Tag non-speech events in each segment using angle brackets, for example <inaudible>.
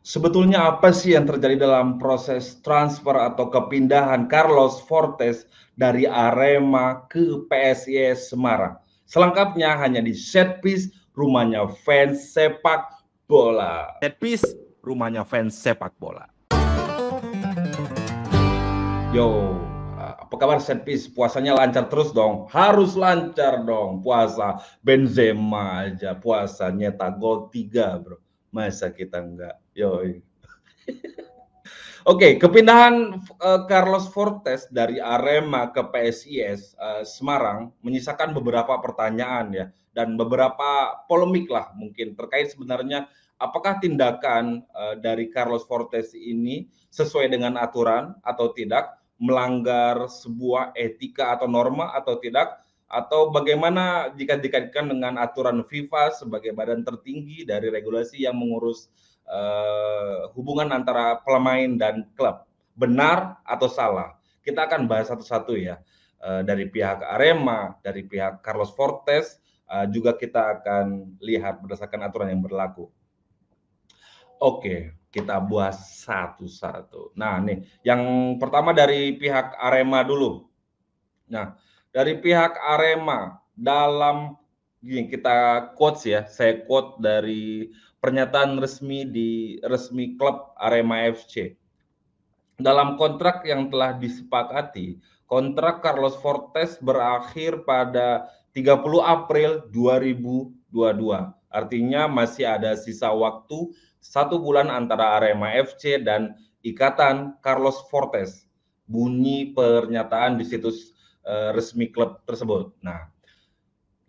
Sebetulnya apa sih yang terjadi dalam proses transfer atau kepindahan Carlos Fortes dari Arema ke PSIS Semarang? Selengkapnya hanya di set piece rumahnya fans sepak bola. Set piece rumahnya fans sepak bola. Yo, apa kabar set piece? Puasanya lancar terus dong. Harus lancar dong puasa. Benzema aja puasa nyetak gol 3, Bro. Masa kita enggak? Yo. Oke, okay, kepindahan uh, Carlos Fortes dari Arema ke PSIS uh, eh, Semarang menyisakan beberapa pertanyaan ya dan beberapa polemik lah mungkin terkait sebenarnya apakah tindakan uh, dari Carlos Fortes ini sesuai dengan aturan atau tidak, melanggar sebuah etika atau norma atau tidak, atau bagaimana jika dikaitkan dengan aturan FIFA sebagai badan tertinggi dari regulasi yang mengurus uh, hubungan antara pemain dan klub? Benar atau salah? Kita akan bahas satu-satu ya. Uh, dari pihak Arema dari pihak Carlos Fortes uh, juga kita akan lihat berdasarkan aturan yang berlaku. Oke kita bahas satu-satu. Nah nih yang pertama dari pihak Arema dulu. Nah dari pihak Arema dalam gini kita quotes ya saya quote dari pernyataan resmi di resmi klub Arema FC. Dalam kontrak yang telah disepakati, kontrak Carlos Fortes berakhir pada 30 April 2022. Artinya masih ada sisa waktu satu bulan antara Arema FC dan ikatan Carlos Fortes. Bunyi pernyataan di situs uh, resmi klub tersebut. Nah,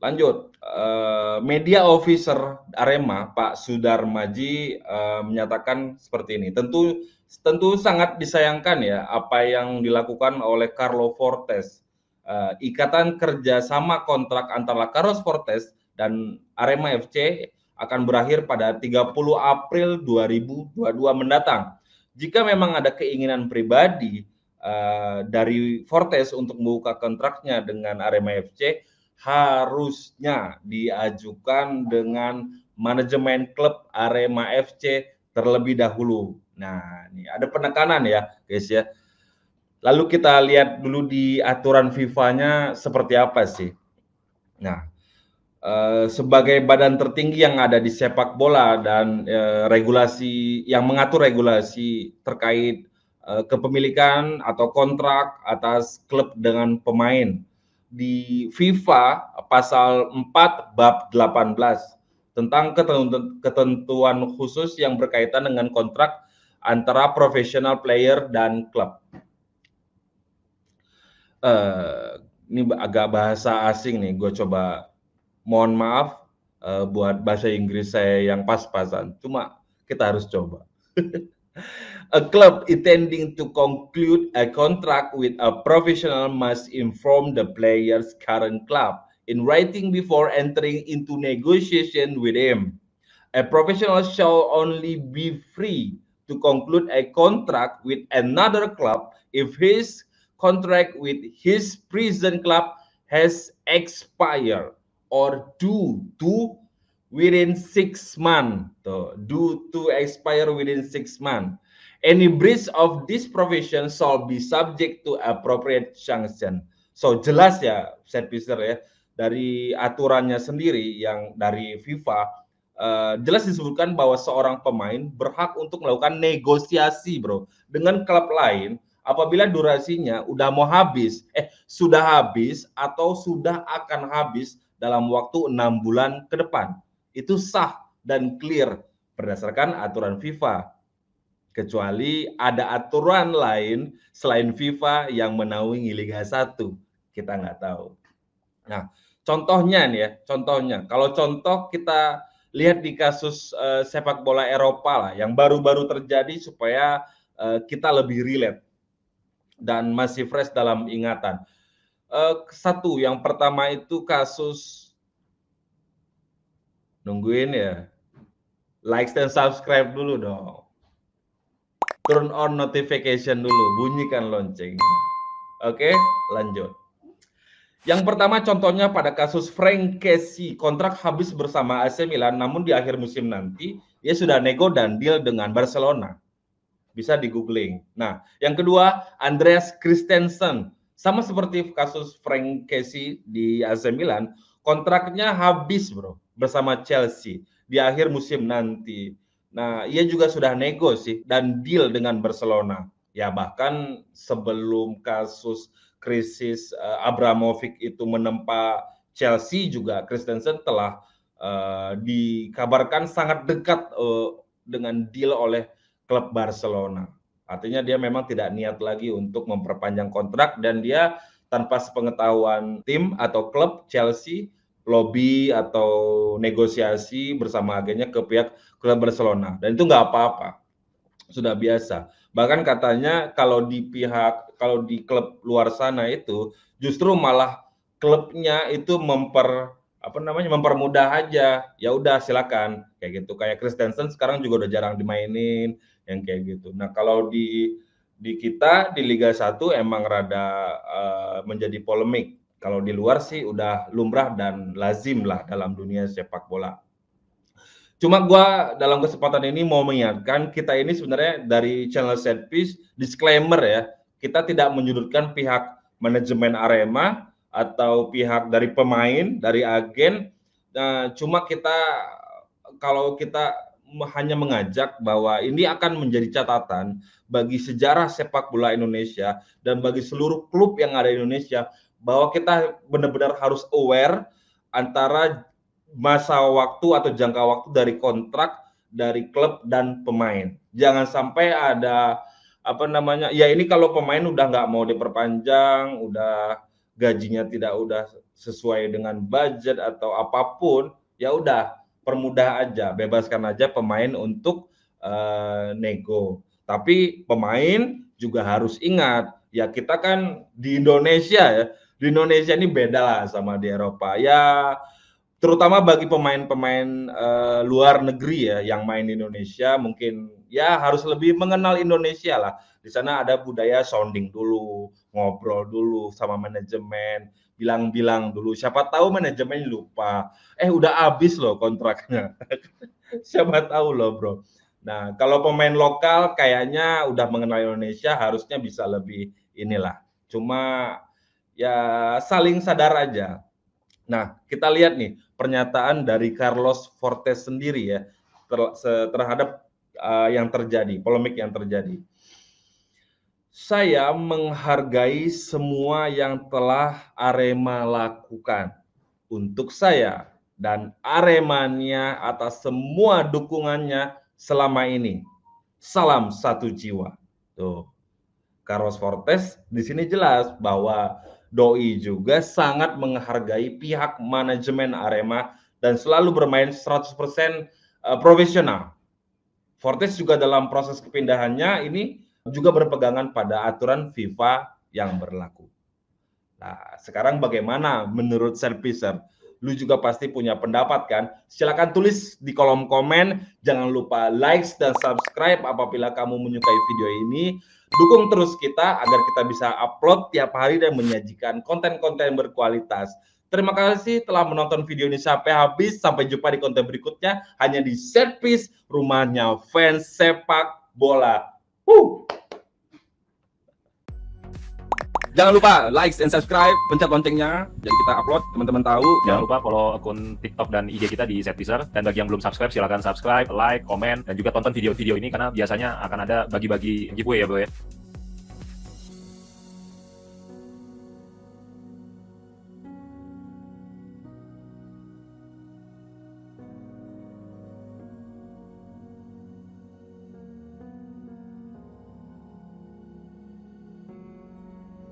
Lanjut, uh, media officer Arema Pak Sudarmaji uh, menyatakan seperti ini. Tentu tentu sangat disayangkan ya apa yang dilakukan oleh Carlo Fortes. Uh, ikatan kerjasama kontrak antara Carlos Fortes dan Arema FC akan berakhir pada 30 April 2022 mendatang. Jika memang ada keinginan pribadi uh, dari Fortes untuk membuka kontraknya dengan Arema FC, harusnya diajukan dengan manajemen klub Arema FC terlebih dahulu. Nah, ini ada penekanan ya, guys ya. Lalu kita lihat dulu di aturan FIFA-nya seperti apa sih. Nah, eh, sebagai badan tertinggi yang ada di sepak bola dan eh, regulasi yang mengatur regulasi terkait kepemilikan atau kontrak atas klub dengan pemain di FIFA pasal 4 bab 18 tentang ketentuan khusus yang berkaitan dengan kontrak antara profesional player dan klub. Uh, ini agak bahasa asing nih, gue coba mohon maaf uh, buat bahasa Inggris saya yang pas-pasan. Cuma kita harus coba. <laughs> A club intending to conclude a contract with a professional must inform the player's current club in writing before entering into negotiation with him. A professional shall only be free to conclude a contract with another club if his contract with his present club has expired or due to within six months. So, due to expire within six months. Any breach of this provision shall be subject to appropriate sanction. So jelas ya, set piece ya, dari aturannya sendiri yang dari FIFA uh, jelas disebutkan bahwa seorang pemain berhak untuk melakukan negosiasi, bro, dengan klub lain apabila durasinya udah mau habis, eh sudah habis atau sudah akan habis dalam waktu enam bulan ke depan itu sah dan clear berdasarkan aturan FIFA. Kecuali ada aturan lain selain FIFA yang menaungi Liga 1. Kita nggak tahu. Nah, contohnya nih ya, contohnya. Kalau contoh kita lihat di kasus uh, sepak bola Eropa lah yang baru-baru terjadi supaya uh, kita lebih relate dan masih fresh dalam ingatan. Uh, satu, yang pertama itu kasus nungguin ya like dan subscribe dulu dong turn on notification dulu bunyikan lonceng oke lanjut yang pertama contohnya pada kasus Frank Casey kontrak habis bersama AC Milan namun di akhir musim nanti Ia sudah nego dan deal dengan Barcelona. Bisa di googling. Nah, yang kedua Andreas Christensen. Sama seperti kasus Frank Casey di AC Milan, kontraknya habis bro bersama Chelsea di akhir musim nanti. Nah, ia juga sudah nego sih dan deal dengan Barcelona. Ya bahkan sebelum kasus krisis uh, Abramovich itu menempa Chelsea juga Christensen telah uh, dikabarkan sangat dekat uh, dengan deal oleh klub Barcelona. Artinya dia memang tidak niat lagi untuk memperpanjang kontrak dan dia tanpa sepengetahuan tim atau klub Chelsea lobby atau negosiasi bersama agennya ke pihak klub Barcelona. Dan itu nggak apa-apa. Sudah biasa. Bahkan katanya kalau di pihak kalau di klub luar sana itu justru malah klubnya itu memper apa namanya mempermudah aja. Ya udah silakan. Kayak gitu. Kayak Christensen sekarang juga udah jarang dimainin yang kayak gitu. Nah kalau di di kita di Liga 1 emang rada uh, menjadi polemik kalau di luar sih udah lumrah dan lazim lah dalam dunia sepak bola cuma gua dalam kesempatan ini mau mengingatkan kita ini sebenarnya dari channel set disclaimer ya kita tidak menyudutkan pihak manajemen Arema atau pihak dari pemain, dari agen. Nah, cuma kita kalau kita hanya mengajak bahwa ini akan menjadi catatan bagi sejarah sepak bola Indonesia dan bagi seluruh klub yang ada di Indonesia bahwa kita benar-benar harus aware antara masa waktu atau jangka waktu dari kontrak dari klub dan pemain. Jangan sampai ada apa namanya ya ini kalau pemain udah nggak mau diperpanjang, udah gajinya tidak udah sesuai dengan budget atau apa pun, ya udah permudah aja, bebaskan aja pemain untuk uh, nego. Tapi pemain juga harus ingat, ya kita kan di Indonesia ya, di Indonesia ini beda lah sama di Eropa. Ya terutama bagi pemain-pemain uh, luar negeri ya yang main di Indonesia mungkin ya harus lebih mengenal Indonesia lah. Di sana ada budaya sounding dulu, ngobrol dulu sama manajemen, bilang-bilang dulu. Siapa tahu manajemen lupa. Eh udah habis loh kontraknya. <laughs> Siapa tahu loh bro. Nah kalau pemain lokal kayaknya udah mengenal Indonesia harusnya bisa lebih inilah. Cuma ya saling sadar aja. Nah kita lihat nih pernyataan dari Carlos Fortes sendiri ya ter terhadap uh, yang terjadi, polemik yang terjadi saya menghargai semua yang telah Arema lakukan untuk saya dan Aremania atas semua dukungannya selama ini. Salam satu jiwa. Tuh. Carlos Fortes di sini jelas bahwa Doi juga sangat menghargai pihak manajemen Arema dan selalu bermain 100% eh, profesional. Fortes juga dalam proses kepindahannya ini juga berpegangan pada aturan FIFA yang berlaku. Nah, sekarang bagaimana menurut Servicer? Lu juga pasti punya pendapat kan? Silahkan tulis di kolom komen. Jangan lupa like dan subscribe apabila kamu menyukai video ini. Dukung terus kita agar kita bisa upload tiap hari dan menyajikan konten-konten berkualitas. Terima kasih telah menonton video ini sampai habis. Sampai jumpa di konten berikutnya hanya di Service rumahnya fans sepak bola. Uh. Jangan lupa like and subscribe, pencet loncengnya, jadi kita upload, teman-teman tahu. Jangan lupa follow akun TikTok dan IG kita di Setpiser. Dan bagi yang belum subscribe, silahkan subscribe, like, komen, dan juga tonton video-video ini karena biasanya akan ada bagi-bagi giveaway ya bro ya.